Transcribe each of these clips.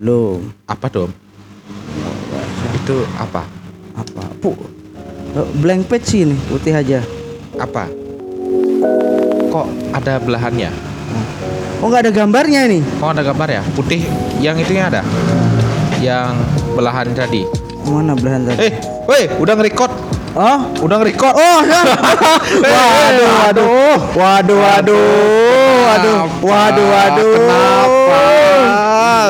Belum. Apa dong? Itu apa? Apa? Pu. eh, Blank page sih ini, putih aja. Apa? Kok ada belahannya? Oh nggak ada gambarnya ini. Kok ada gambar ya? Putih yang itunya ada? Yang belahan tadi. Mana belahan tadi? Eh, weh, udah nge-record. Oh, Udah nge-record. oh, ya. waduh, waduh, waduh, waduh, waduh, waduh, waduh. Kenapa?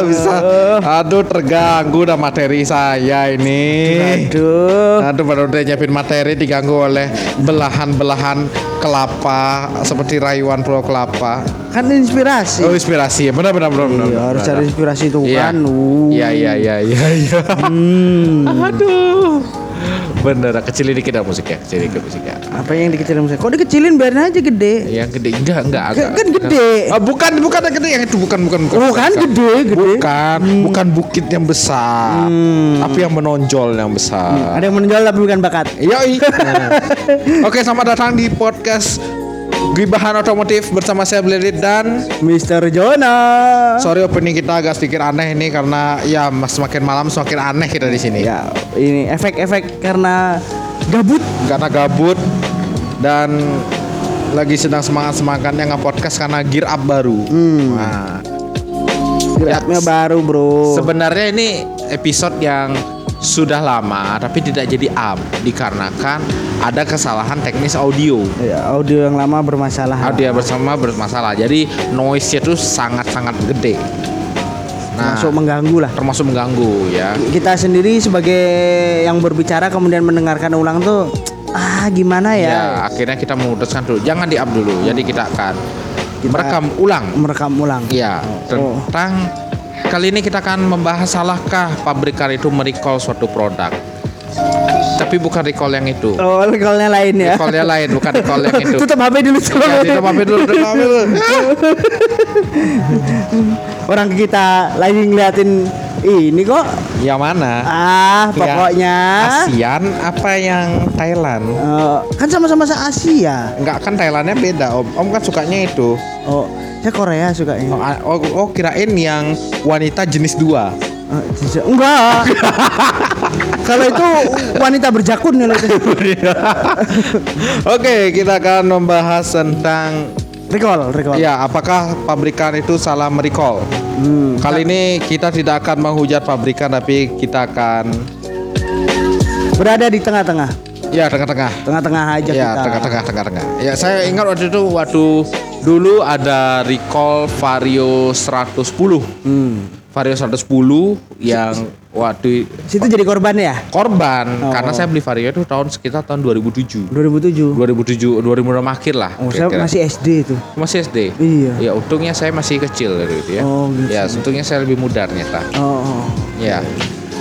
Bisa. Aduh, terganggu dah materi saya ini. Aduh. Aduh, baru udah nyiapin materi diganggu oleh belahan-belahan kelapa seperti rayuan pulau kelapa. Kan inspirasi. Oh, inspirasi. Benar benar benar benar. Iya, harus benar. cari inspirasi itu Iya. kan. Iya, iya, iya, iya, iya. Hmm. Aduh. Bener, kecilin dikit dah musiknya, kecilin dikit musiknya. Apa yang dikecilin saya? Kok dikecilin biarin aja gede. Yang gede enggak enggak agak. kan gede. Ah, bukan bukan yang gede yang itu bukan bukan bukan. Oh, kan bukan. gede, gede. Bukan, bukan bukit yang besar. Hmm. Tapi yang menonjol yang besar. Ada yang menonjol tapi bukan bakat. Yoi. Oke, selamat datang di podcast Gibahan Otomotif bersama saya Blelit dan Mister Jonah. sorry opening kita agak sedikit aneh ini karena ya semakin malam semakin aneh kita di sini. Ya, ini efek-efek karena gabut. Karena gabut dan lagi sedang semangat semangatnya nge podcast karena gear up baru. Hmm. Nah, Grabnya baru, Bro. sebenarnya ini episode yang sudah lama tapi tidak jadi up dikarenakan ada kesalahan teknis audio. Ya, audio yang lama bermasalah. Audio bersama bermasalah. Jadi noise-nya tuh sangat-sangat gede. Nah, Masuk mengganggu lah. termasuk mengganggu ya. Kita sendiri sebagai yang berbicara kemudian mendengarkan ulang tuh ah gimana Ya, ya? akhirnya kita memutuskan dulu jangan di up dulu. Jadi kita akan Kita- merekam ulang. Merekam ulang. Ya, Oh. tentang kali ini kita akan membahas salahkah pabrikan itu merecall suatu produk. Tapi bukan recall yang itu. Oh, recallnya lain ya. Recallnya lain, bukan recall yang itu. Tutup HP dulu tutup Ya, tutup HP dulu, tutup HP dulu. Orang kita lagi ngeliatin ini kok. Yang mana? Ah, Yang pokoknya ASEAN apa yang Thailand? eh, kan sama-sama se Asia. Enggak kan Thailandnya beda om. Om kan sukanya itu. Oh, saya Korea sukanya. Oh, a- oh, oh, kirain yang wanita jenis dua. Bisa- enggak. Kalau itu wanita berjakun kalau itu. Oke, kita akan membahas tentang Recall, recall. ya apakah pabrikan itu salah merecall. Hmm. Kali ini kita tidak akan menghujat pabrikan tapi kita akan Berada di tengah-tengah. ya tengah-tengah. Tengah-tengah aja Ya, kita. tengah-tengah, tengah-tengah. Ya, saya ingat waktu itu waktu dulu ada recall Vario 110. Hmm. Vario 110 yang waktu Situ jadi korban ya? korban Oh. karena saya beli Vario itu tahun sekitar tahun 2007. 2007. 2007 2006 akhir lah. Oh, saya masih SD itu. masih SD. Iya. Ya untungnya saya masih kecil dari itu ya. Oh, gitu. Ya untungnya saya lebih muda ternyata. Oh, oh. Ya.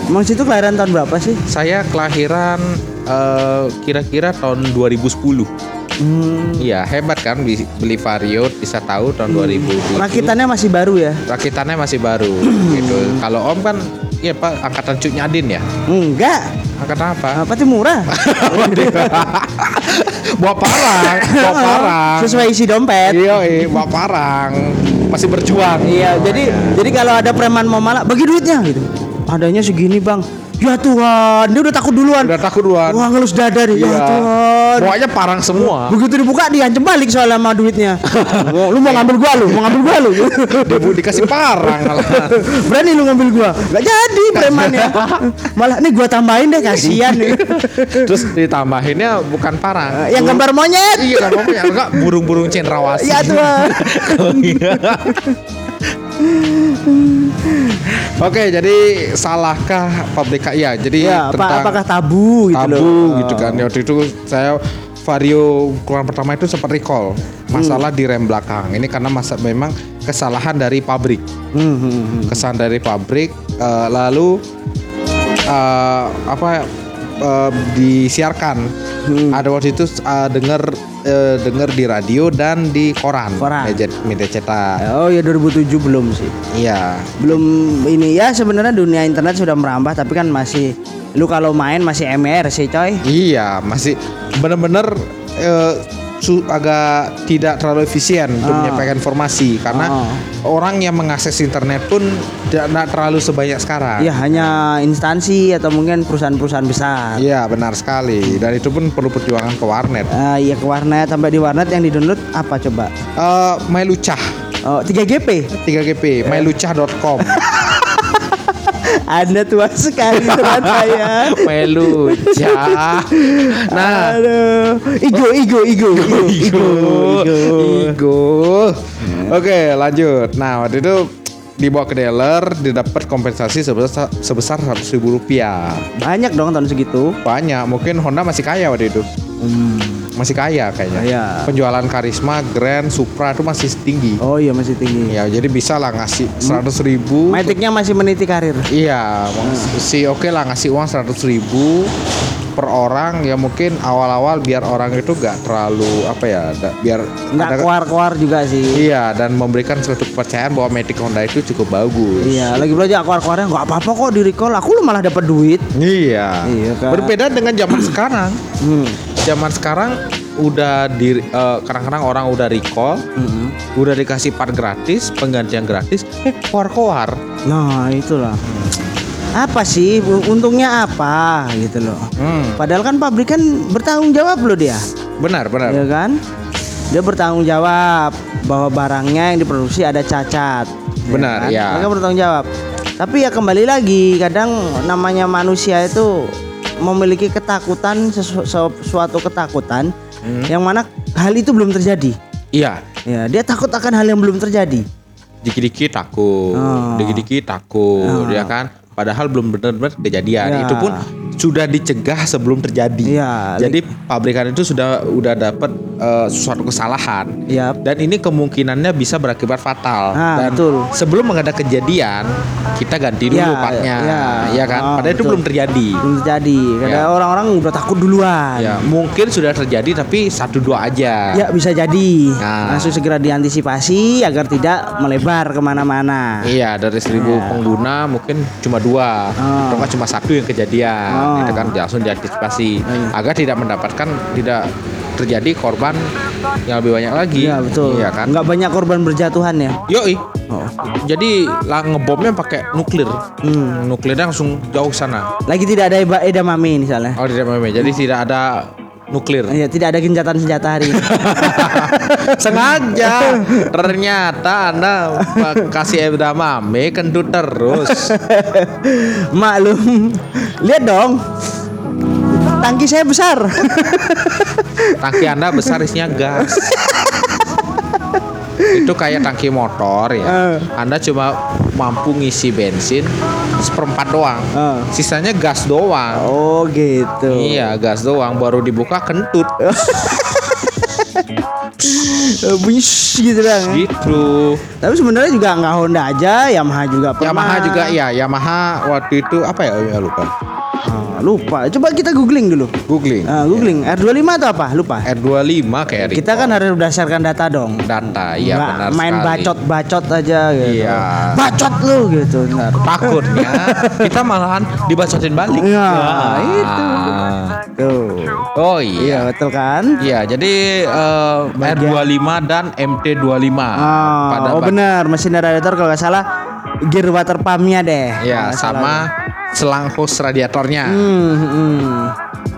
Emang situ kelahiran tahun berapa sih? Saya kelahiran eh, kira-kira tahun 2010. Hmm. Iya hebat kan beli, Vario bisa tahu tahun 2007. Rakitannya masih baru ya? Rakitannya masih baru gitu. Kalau Om kan Iya Pak, angkatan Cuk Nyadin ya? Enggak. Angkatan apa? Apa tuh murah? bawa parang, bawa parang. Sesuai isi dompet. Iya, iya, bawa parang. Masih berjuang. Iya, jadi jadi kalau ada preman mau malah bagi duitnya gitu. Adanya segini, Bang. Ya Tuhan, dia udah takut duluan. Udah takut duluan. Wah, ngelus dada deh. Ya Iya. Tuhan. Bawanya parang semua. Begitu dibuka diancam balik soalnya sama duitnya. Lu mau ngambil gua lu, mau ngambil gua lu. Dia bu dikasih parang malah. Berani lu ngambil gua. Gak jadi premannya. Malah nih gua tambahin deh kasihan nih. Terus ditambahinnya bukan parang. Yang gambar monyet. Iya, kan pokoknya enggak burung-burung cendrawasih. Iya Tuhan. Oke, jadi salahkah pabrika? Iya, jadi Ya, apa, tentang apakah tabu gitu tabu loh. gitu kan. Ya, Waktu itu saya Vario keluaran pertama itu sempat recall masalah di rem belakang. Ini karena masa memang kesalahan dari pabrik. Hmm, hmm, hmm. Kesalahan dari pabrik eh, lalu eh, apa eh, disiarkan. Hmm. Ada waktu itu eh, dengar eh, dengar di radio dan di koran, Koran. media, media cetak. Oh ya 2007 belum sih. Iya. Belum ini ya sebenarnya dunia internet sudah merambah tapi kan masih lu kalau main masih MR sih coy. Iya, masih bener-bener eh, su- agak tidak terlalu efisien untuk Ah. menyampaikan informasi karena Ah. orang yang mengakses internet pun tidak terlalu sebanyak sekarang. Ya hanya instansi atau mungkin perusahaan-perusahaan besar. Iya benar sekali dan itu pun perlu perjuangan ke warnet. Ah, iya ke warnet sampai di warnet yang di download apa coba? Eh Mailucah Oh 3GP. 3GP Mailucah.com Anda tua sekali ternyata ya. Mailucah. Nah, Aduh. Igo, igo, igo, igo, igo, igo. Igo. Oke, lanjut. Nah, waktu itu dibawa ke dealer didapat kompensasi sebesar sebesar seratus ribu rupiah. Banyak dong tahun segitu. Banyak, mungkin Honda masih kaya waktu itu. Masih kaya kayaknya. Kaya. Penjualan Karisma, Grand, Supra itu masih tinggi. Oh iya masih tinggi. Ya, jadi bisa lah ngasih seratus ribu. Maticnya masih meniti karir. Iya, si oke lah ngasih uang seratus ribu per orang ya mungkin awal-awal biar orang itu gak terlalu apa ya, da- biar Nggak keluar-keluar juga sih. Iya dan memberikan suatu kepercayaan bahwa Matic Honda itu cukup bagus. Iya, lagi belajar keluar-keluarnya nggak apa-apa kok di recall. Aku lu malah dapat duit. Iya. Iya, kan? Berbeda dengan zaman sekarang. Hmm. Zaman sekarang udah di eh, kadang-kadang orang udah recall, Mm-mm. udah dikasih part gratis, penggantian gratis, eh keluar-keluar. Nah itulah. Apa sih untungnya apa gitu loh. Hmm, Padahal kan pabrik kan bertanggung jawab loh dia, benar benar. ya kan? Dia bertanggung jawab bahwa barangnya yang diproduksi ada cacat. Benar, kan? ya. Mereka bertanggung jawab. Tapi ya kembali lagi, kadang namanya manusia itu memiliki ketakutan sesu- suatu ketakutan Hmm. yang mana hal itu belum terjadi. Iya. Ya, dia takut akan hal yang belum terjadi. dikit-dikit takut, Oh. dikit-dikit takut, Oh. ya kan? Padahal belum benar-benar kejadian. Ya. Itu pun sudah dicegah sebelum terjadi. Iya. Jadi pabrikan itu sudah udah dapat eh, suatu kesalahan. Ya, Dan ini kemungkinannya bisa berakibat fatal. Ah, Dan betul. sebelum ada kejadian, kita ganti dulu Ya, partnya, ya. ya kan? Ah, Padahal itu belum terjadi. belum terjadi. Karena Ya. orang-orang udah takut duluan. Ya, mungkin sudah terjadi tapi satu dua aja. Ya bisa jadi Nah. langsung segera diantisipasi agar tidak melebar ke mana-mana. Iya dari seribu Ya. pengguna mungkin cuma dua Oh. atau cuma satu yang kejadian Oh. Itu kan langsung diantisipasi Iya. agar tidak mendapatkan tidak terjadi korban yang lebih banyak lagi Iya betul. iya kan Nggak banyak korban berjatuhan ya. yoi Oh. jadi lah ngebomnya pakai nuklir Hmm. nuklirnya langsung jauh sana Lagi tidak ada edamame misalnya. oh tidak meme jadi tidak ada nuklir Iya, tidak ada gencatan senjata hari ini. sengaja ternyata anda kasih edamame kentut terus Maklum. Lihat dong. Tangki saya besar. Tangki Anda besar isinya gas. itu kayak tangki motor ya. Eh. Anda cuma mampu ngisi bensin seperempat doang. Eh. Sisanya gas doang. Oh gitu. Iya, gas doang baru dibuka kentut. Eh, Bunyi shh gitu dong. gitu. Tapi sebenarnya juga nggak Honda aja, Yamaha juga pernah. Yamaha juga ya, Yamaha waktu itu apa ya? Ya lupa. Ah, lupa. Coba kita googling dulu. Googling. Ah, googling R25 atau apa? Lupa. R25 kayak Kita kan harus berdasarkan data dong. data, iya Nggak benar main sekali. bacot-bacot aja gitu. Iya. Bacot lu gitu. Ntar. Takutnya kita malahan dibacotin balik. Iya, Ah. itu. Tuh. Oh iya. Iya, betul kan? Iya, jadi eh, R25 dan MT25 Ah, pada oh benar, mesin radiator kalau nggak salah gear water pumpnya deh. Ya, nggak salah. sama selang hose radiatornya. Hmm, hmm.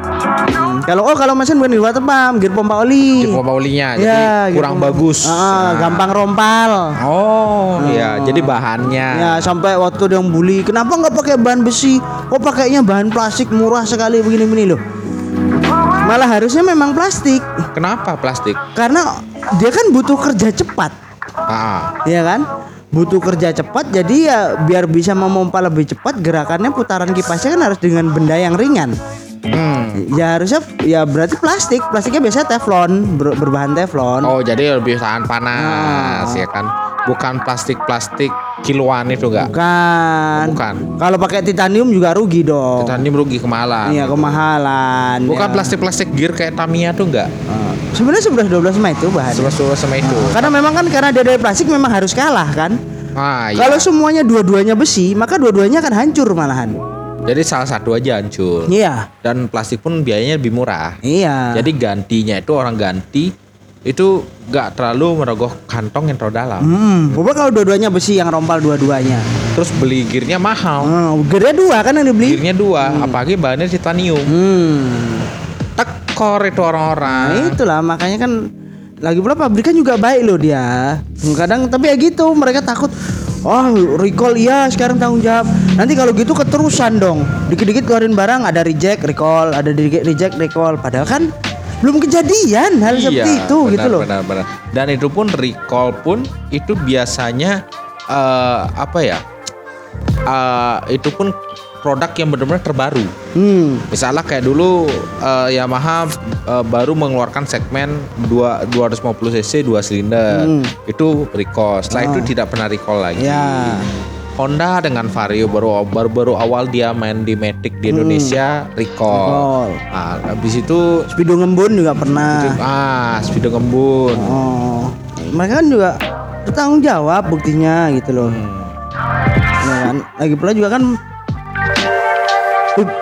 Hmm, Kalau oh kalau mesin bukan gear water pump, gear pompa oli. Di pompa olinya jadi Ya, gear kurang pompa- bagus. Ah, Nah. gampang rompal. Oh, iya, jadi bahannya. Ya sampai waktu dia bully, kenapa nggak pakai bahan besi? Kok pakainya bahan plastik murah sekali begini-begini loh. Malah harusnya memang plastik, Kenapa plastik? karena dia kan butuh kerja cepat, Ah, ya kan? Butuh kerja cepat, jadi ya biar bisa memompa lebih cepat gerakannya putaran kipasnya kan harus dengan benda yang ringan. hmm. Ya harusnya ya berarti plastik, plastiknya biasanya teflon, ber- berbahan teflon. Oh, jadi lebih tahan panas Ah. ya kan? Bukan plastik-plastik kiloan itu enggak? Bukan. Bukan. Kalau pakai titanium juga rugi dong. Titanium rugi kemahalan. Iya kemahalan. Bukan ya. plastik-plastik gear kayak Tamiya tuh enggak? Ah. Sebenarnya 11 12 mah itu bahan. Sebelah sama itu. Karena memang kan karena dia dari plastik memang harus kalah kan. Ah, iya. Kalau semuanya dua-duanya besi, maka dua-duanya akan hancur malahan. Jadi salah satu aja hancur. Iya. Dan plastik pun biayanya lebih murah. Iya. Jadi gantinya itu orang ganti itu nggak terlalu merogoh kantong yang terlalu dalam. Hmm, pokoknya kalau dua-duanya besi yang rompal dua-duanya. Terus beli gearnya mahal. Hmm, gearnya dua kan yang dibeli. Gearnya dua, apalagi bahannya titanium. Hmm. Tekor itu orang-orang. Nah, itulah makanya kan lagi pula pabrikan juga baik loh dia. Kadang tapi ya gitu mereka takut Oh recall iya sekarang tanggung jawab Nanti kalau gitu keterusan dong Dikit-dikit keluarin barang ada reject recall Ada reject recall Padahal kan belum kejadian hal seperti itu benar, gitu loh Benar, benar. Dan itu pun recall pun itu biasanya eh, apa ya? Eh, itu pun produk yang benar-benar terbaru. Hmm Misalnya kayak dulu eh, Yamaha eh, baru mengeluarkan segmen 2 250 cc 2 silinder. Hmm. Itu recall. Setelah Ah. itu tidak pernah recall lagi. Ya Honda dengan Vario baru baru baru awal dia main di Matic di Indonesia recall. Hmm. Recall. Nah, habis itu Speedo ngembun juga pernah ah speedo ngembun. Oh Mereka kan juga bertanggung jawab buktinya gitu loh Ya kan? Lagi pula juga kan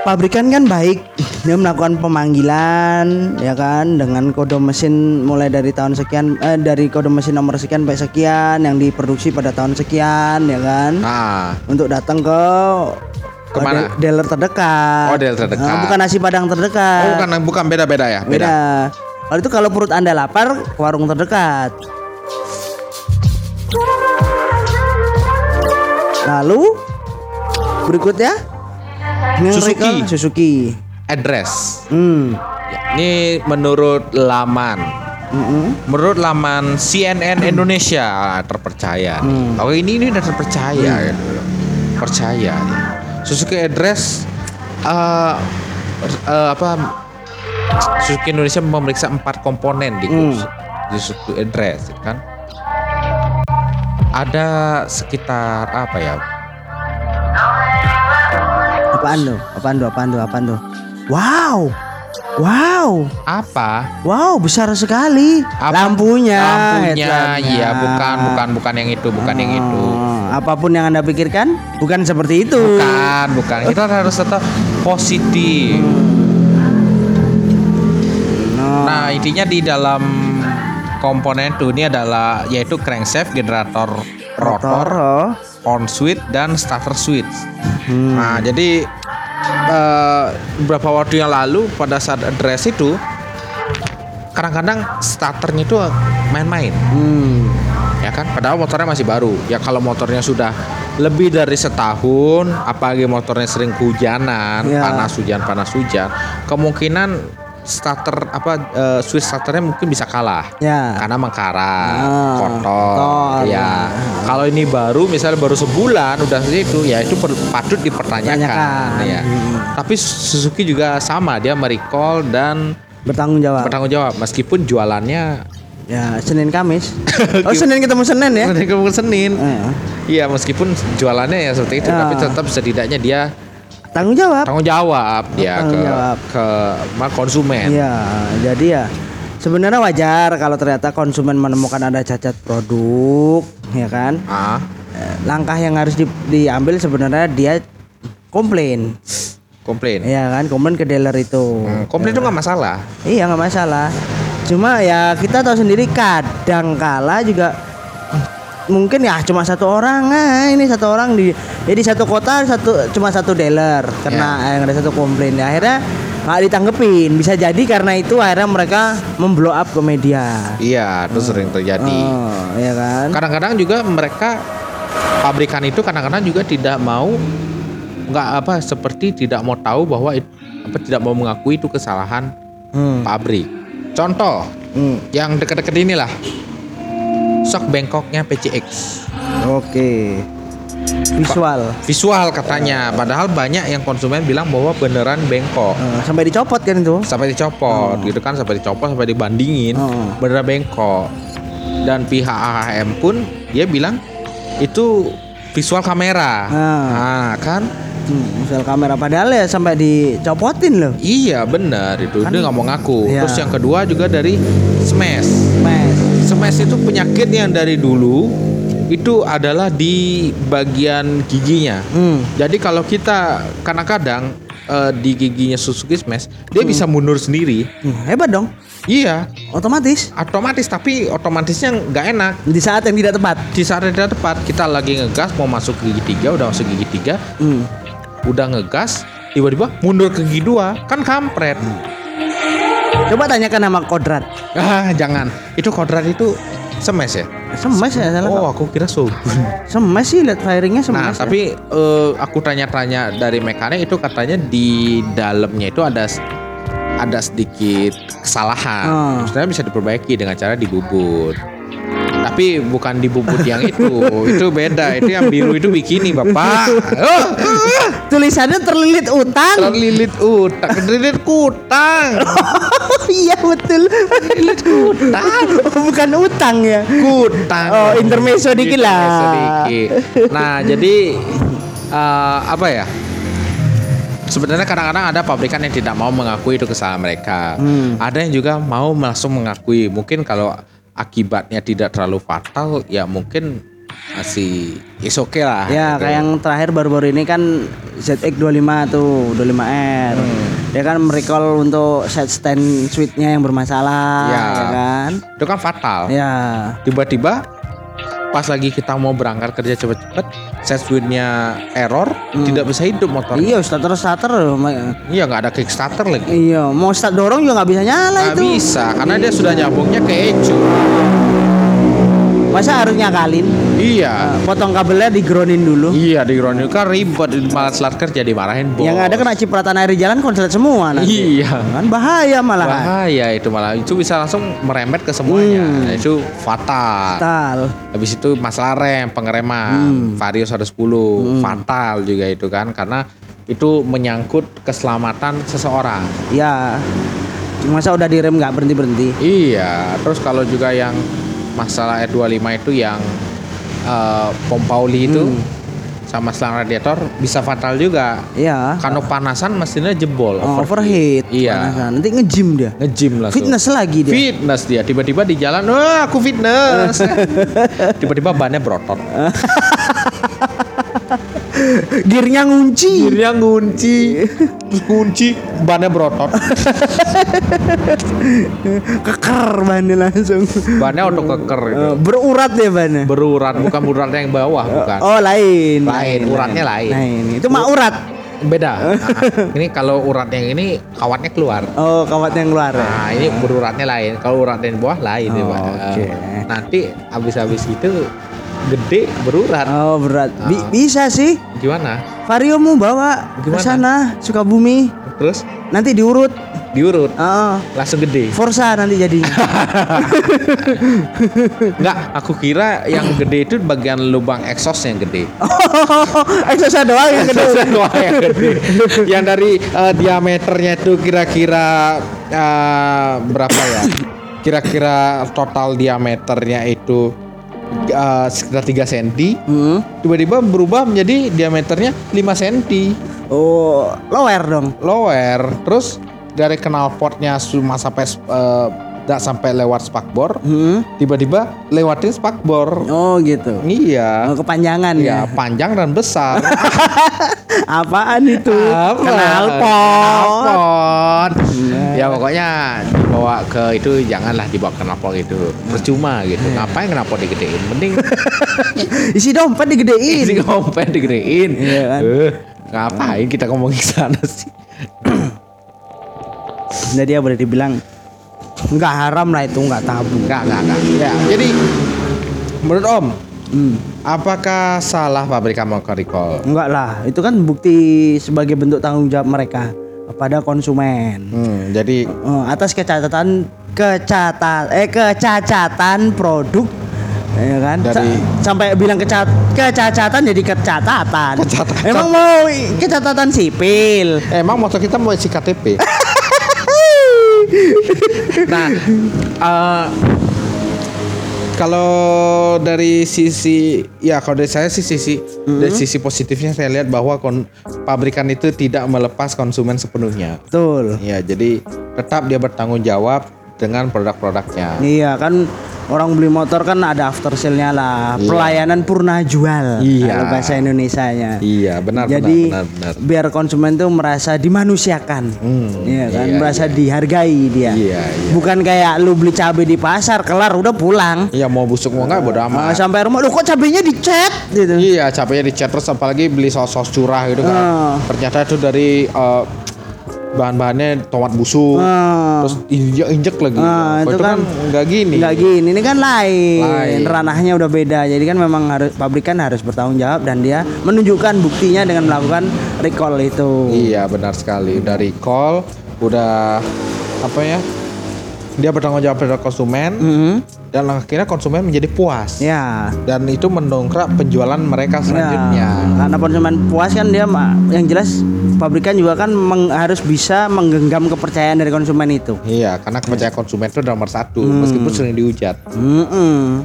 pabrikan kan baik. Dia melakukan pemanggilan ya kan dengan kode mesin mulai dari tahun sekian eh, dari kode mesin nomor sekian baik sekian yang diproduksi pada tahun sekian ya kan. Nah, untuk datang ke Ke mana? de- dealer terdekat. Oh, dealer terdekat. Ah, bukan nasi padang terdekat. Oh bukan bukan beda-beda ya, beda. beda. Kalau itu kalau perut anda lapar warung terdekat. Lalu berikutnya Suzuki. Suzuki Address. hmm Ya, ini menurut laman Mm-mm. menurut laman CNN Indonesia ah, terpercaya. Hmm. Oh ini ini udah terpercaya gitu. Percaya. nih. Suzuki Address eh eh, apa Suzuki Indonesia memeriksa empat komponen di, di Suzuki Address kan. Ada sekitar apa ya? Apaan tuh apaan tuh apaan tuh apaan tuh wow wow Apa? wow besar sekali Apa? lampunya Lampunya, iya bukan, bukan, bukan yang itu, bukan yang itu. Oh, apa pun yang anda pikirkan bukan seperti itu Bukan, bukan. Kita harus tetap positif. No. Nah, intinya di dalam komponen itu ini adalah yaitu crankshaft, generator rotor, oh. On switch dan starter switch. Hmm. Nah, jadi eh, beberapa waktu yang lalu pada saat address itu kadang-kadang starternya itu main-main. Hmm. ya kan padahal motornya masih baru ya kalau motornya sudah lebih dari setahun apalagi motornya sering hujanan Ya. panas hujan panas hujan kemungkinan starter apa eh, switch starternya mungkin bisa kalah Ya. karena mengkarat Ah, kotor kotor. ya kalau ini baru misalnya baru sebulan udah itu ya itu patut dipertanyakan Tanyakan. ya Hmm. tapi Suzuki juga sama dia merecall dan Bertanggung jawab. bertanggung jawab meskipun jualannya Ya, Senin Kamis. Oh, Senin ketemu Senin ya? Mereka mau Senin Eh, Iya meskipun jualannya ya seperti itu Ya. tapi tetap setidaknya dia tanggung jawab. tanggung jawab dia Tanggung ke jawab. ke konsumen. Iya, jadi ya sebenarnya wajar kalau ternyata konsumen menemukan ada cacat produk, ya kan? Ah, Eh, Langkah yang harus di- diambil sebenarnya dia komplain, komplain. ya kan? Komplain ke dealer itu. Hmm, komplain itu nggak masalah. Iya nggak masalah. Cuma ya kita tahu sendiri kadang kala juga mungkin ya cuma satu orang nah ini satu orang di jadi satu kota satu cuma satu dealer kena yang ada satu komplain ya akhirnya nggak ditanggepin bisa jadi karena itu akhirnya mereka memblow up ke media Iya, itu sering terjadi. oh ya kan Kadang-kadang juga mereka pabrikan itu kadang-kadang juga tidak mau nggak apa seperti tidak mau tahu bahwa it- apa tidak mau mengakui itu kesalahan hmm. pabrik. Contoh Hmm. yang dekat-dekat inilah sok bengkoknya PCX. oke. Visual. Visual katanya. Padahal banyak yang konsumen bilang bahwa beneran bengkok Eh, sampai dicopot kan itu? Sampai dicopot gitu kan? Sampai dicopot sampai dibandingin. Oh. beneran bengkok dan pihak AHM pun dia bilang itu visual kamera. Ah. nah kan? Hmm, visual kamera. Padahal ya sampai dicopotin loh. Iya benar itu dia nggak mau ngaku Iya. terus yang kedua juga dari smash. Mas. Smash itu penyakit yang dari dulu itu adalah di bagian giginya Hmm. Jadi kalau kita kadang-kadang eh, di giginya Suzuki Smash, dia bisa mundur sendiri. Hmm, hebat dong. Iya, Otomatis otomatis tapi otomatisnya nggak enak. di saat yang tidak tepat. Di saat yang tidak tepat, kita lagi ngegas mau masuk ke gigi tiga, udah masuk gigi tiga, Hmm. udah ngegas, tiba-tiba mundur ke gigi dua, kan kampret. Coba tanyakan sama Kodrat. Ah, jangan. Itu kodrat itu Smash ya? Semes ya salah. Oh, aku kira Shogun. Semes sih lihat firingnya semes. Nah, ya. tapi eh, aku tanya-tanya dari mekanik itu katanya di dalamnya itu ada ada sedikit kesalahan. Oh. Maksudnya bisa diperbaiki dengan cara dibubut. Tapi bukan dibubut yang itu, itu beda. Itu yang biru itu bikini, Bapak. Oh, tulisannya terlilit utang. terlilit utang, terlilit kutang. Iya betul. Terlilit kutang. Bukan utang ya. Kutang. Oh, intermezzo dikit lah. Intermezzo dikit. Nah, jadi eh, apa ya? Sebenarnya kadang-kadang ada pabrikan yang tidak mau mengakui itu kesalahan mereka. Hmm. Ada yang juga mau langsung mengakui. Mungkin kalau akibatnya tidak terlalu fatal, ya mungkin masih is oke lah. Ya, gitu. kayak yang terakhir baru-baru ini kan ZX25 tuh, 25R. Hmm. Dia kan merecall untuk set stand switch-nya yang bermasalah, Ya. ya kan? itu kan fatal. Ya. Tiba-tiba pas lagi kita mau berangkat kerja cepet-cepet, set switch-nya error, tidak bisa hidup motor. Iya, starter starter. Iya nggak ada kickstarter lagi. Iya, mau start dorong juga nggak bisa nyala Nggak itu. bisa karena dia sudah nyambungnya ke ecu. Masa harus nyakalin? Iya. Potong kabelnya digroundin dulu. Iya di ground itu kan ribet malah selat kerja dimarahin bos. Yang ada kena cipratan air di jalan konslet semua nanti. Iya. Kan bahaya malah. Bahaya itu malah itu bisa langsung merembet ke semuanya. Hmm. Itu fatal. Fatal. Habis itu masalah rem, pengereman, Vario 110, fatal juga itu kan karena itu menyangkut keselamatan seseorang. Ya. Masa udah direm nggak berhenti berhenti? Iya, terus kalau juga yang masalah R25 itu yang eh, pompa oli itu Hmm. sama selang radiator bisa fatal juga. Iya. Karena panasan mesinnya jebol, Oh, overheat. Iya. panasan. Nanti nge-gym dia. Ngejim langsung. Fitness lagi dia. Fitness dia tiba-tiba di jalan, wah aku fitness. tiba-tiba bannya berotot. Gearnya ngunci. Akhirnya ngunci, terus kunci bannya berotot. Keker bannya langsung. Bannya auto keker gitu. Berurat ya bannya. Berurat, bukan berurat yang bawah, bukan. Oh lain. Lain, uratnya lain. Lain. Itu mah urat. Beda. Nah, ini kalau urat yang ini kawatnya keluar. Oh kawat yang keluar. ya? Nah, ini beruratnya lain. Kalau urat yang bawah lain ya, Oh, Pak. oke. Eh, Nanti habis-habis itu gede berurat. Oh berat. Bi- Ah. bisa sih. Gimana? Vario mau bawa ke Gimana? sana Sukabumi. Terus Nanti diurut. diurut Oh, langsung gede. Forza nanti jadinya. Enggak, aku kira yang gede itu bagian lubang exhaust yang gede. oh, exhaust doang yang gede. Doang yang gede. yang dari eh, diameternya itu kira-kira eh, berapa ya? Kira-kira total diameternya itu eh, sekitar 3 cm. Hmm. Tiba-tiba berubah menjadi diameternya 5 cm. Oh, lower dong. Lower. Terus dari knalpotnya cuma sampai eh, nggak sampai lewat spakbor, Hmm. tiba-tiba lewatin spakbor. Oh gitu. Iya. Oh, kepanjangan Ya, ya. panjang dan besar. Apaan itu? Apa? Knalpot. Ya pokoknya dibawa ke itu janganlah dibawa ke knalpot itu. Percuma gitu. Ngapain knalpot digedein? Mending Isi dompet digedein. isi dompet digedein. Iya kan? Eh, ngapain kita ngomongin sana sih? Jadi ya boleh dibilang nggak haram lah itu nggak tabu. Enggak, enggak, enggak. Ya, jadi menurut Om, Hmm. apakah salah pabrikan recall? Enggak lah, itu kan bukti sebagai bentuk tanggung jawab mereka kepada konsumen. Hmm, jadi Oh, atas kecacatan kecatan eh kecacatan produk ya kan Sa- Dari- sampai bilang kecat kecacatan jadi kecatatan. Kecatatan. Emang mau kecatatan sipil. emang motor kita mau isi KTP? nah, eh, kalau dari sisi ya kalau dari saya sih sisi dari sisi positifnya saya lihat bahwa kon- pabrikan itu tidak melepas konsumen sepenuhnya. Betul. Ya, jadi tetap dia bertanggung jawab dengan produk-produknya. Iya kan orang beli motor kan ada after sale-nya lah. Iya. Pelayanan purna jual. Iya. Kalau bahasa Indonesianya. Iya, benar Jadi benar benar. benar. biar konsumen tuh merasa dimanusiakan. Hmm, Iya kan, iya, merasa dihargai dia. Iya, iya. Bukan kayak lu beli cabai di pasar kelar udah pulang. Iya mau busuk mau nggak bodo Ah, amat. sampai rumah lu kok cabainya dicet gitu. Iya, capeknya dicat terus apalagi beli saus-saus curah gitu kan. Ah. Ternyata itu dari eh, bahan-bahannya tomat busuk. Ah. Terus injek-injek lagi. Ah, Kalau itu kan nggak gini. Enggak gini, ini kan lain. Lain. Ranahnya udah beda. Jadi kan memang harus pabrikan harus bertanggung jawab dan dia menunjukkan buktinya dengan melakukan recall itu. Iya, benar sekali. Dari call udah apa ya? Dia bertanggung jawab pada konsumen Mhm. dan akhirnya konsumen menjadi puas. Ya. Dan itu mendongkrak penjualan mereka selanjutnya. Ya, karena konsumen puas kan dia yang jelas pabrikan juga kan meng- harus bisa menggenggam kepercayaan dari konsumen itu. Iya, karena kepercayaan konsumen itu nomor satu, Hmm. meskipun sering dihujat. Mm-mm.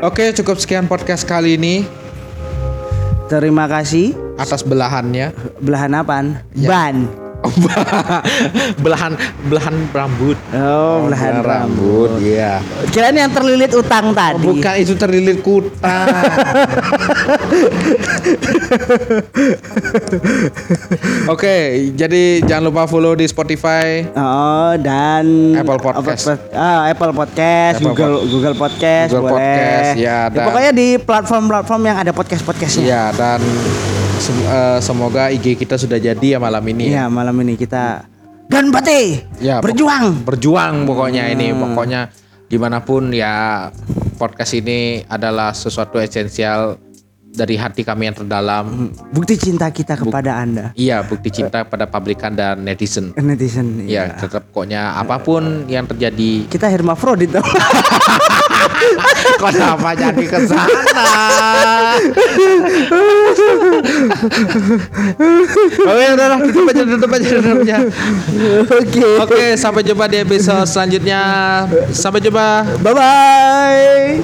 Oke, cukup sekian podcast kali ini Terima kasih. atas belahannya. Belahan apaan? Ya. Ban. belahan belahan rambut. Oh, belahan rambut, iya. Kirain yang terlilit utang tadi. Bukan itu terlilit kuta. Oke, jadi jangan lupa follow di Spotify. Oh dan Apple Podcast. Apple, ah, Apple Podcast, Apple Google Google Podcast, Google boleh. Podcast, ya, dan- pokoknya di platform-platform yang ada podcast-podcastnya. Iya, dan sem- eh, semoga IG kita sudah jadi ya malam ini. Iya, malam ini kita Ganbate Ya, berjuang. berjuang pokoknya ini pokoknya gimana pun ya podcast ini adalah sesuatu esensial dari hati kami yang terdalam Bukti cinta kita kepada Anda. iya bukti cinta pada pabrikan dan netizen Netizen. ya iya. tetap pokoknya apa pun yang terjadi Kita hermafrodit dong. Kenapa jadi ke sana? Oke, udah lah, tutup aja, tutup aja, tutup aja. Oke. Oke, sampai jumpa di episode selanjutnya. Sampai jumpa. Bye bye.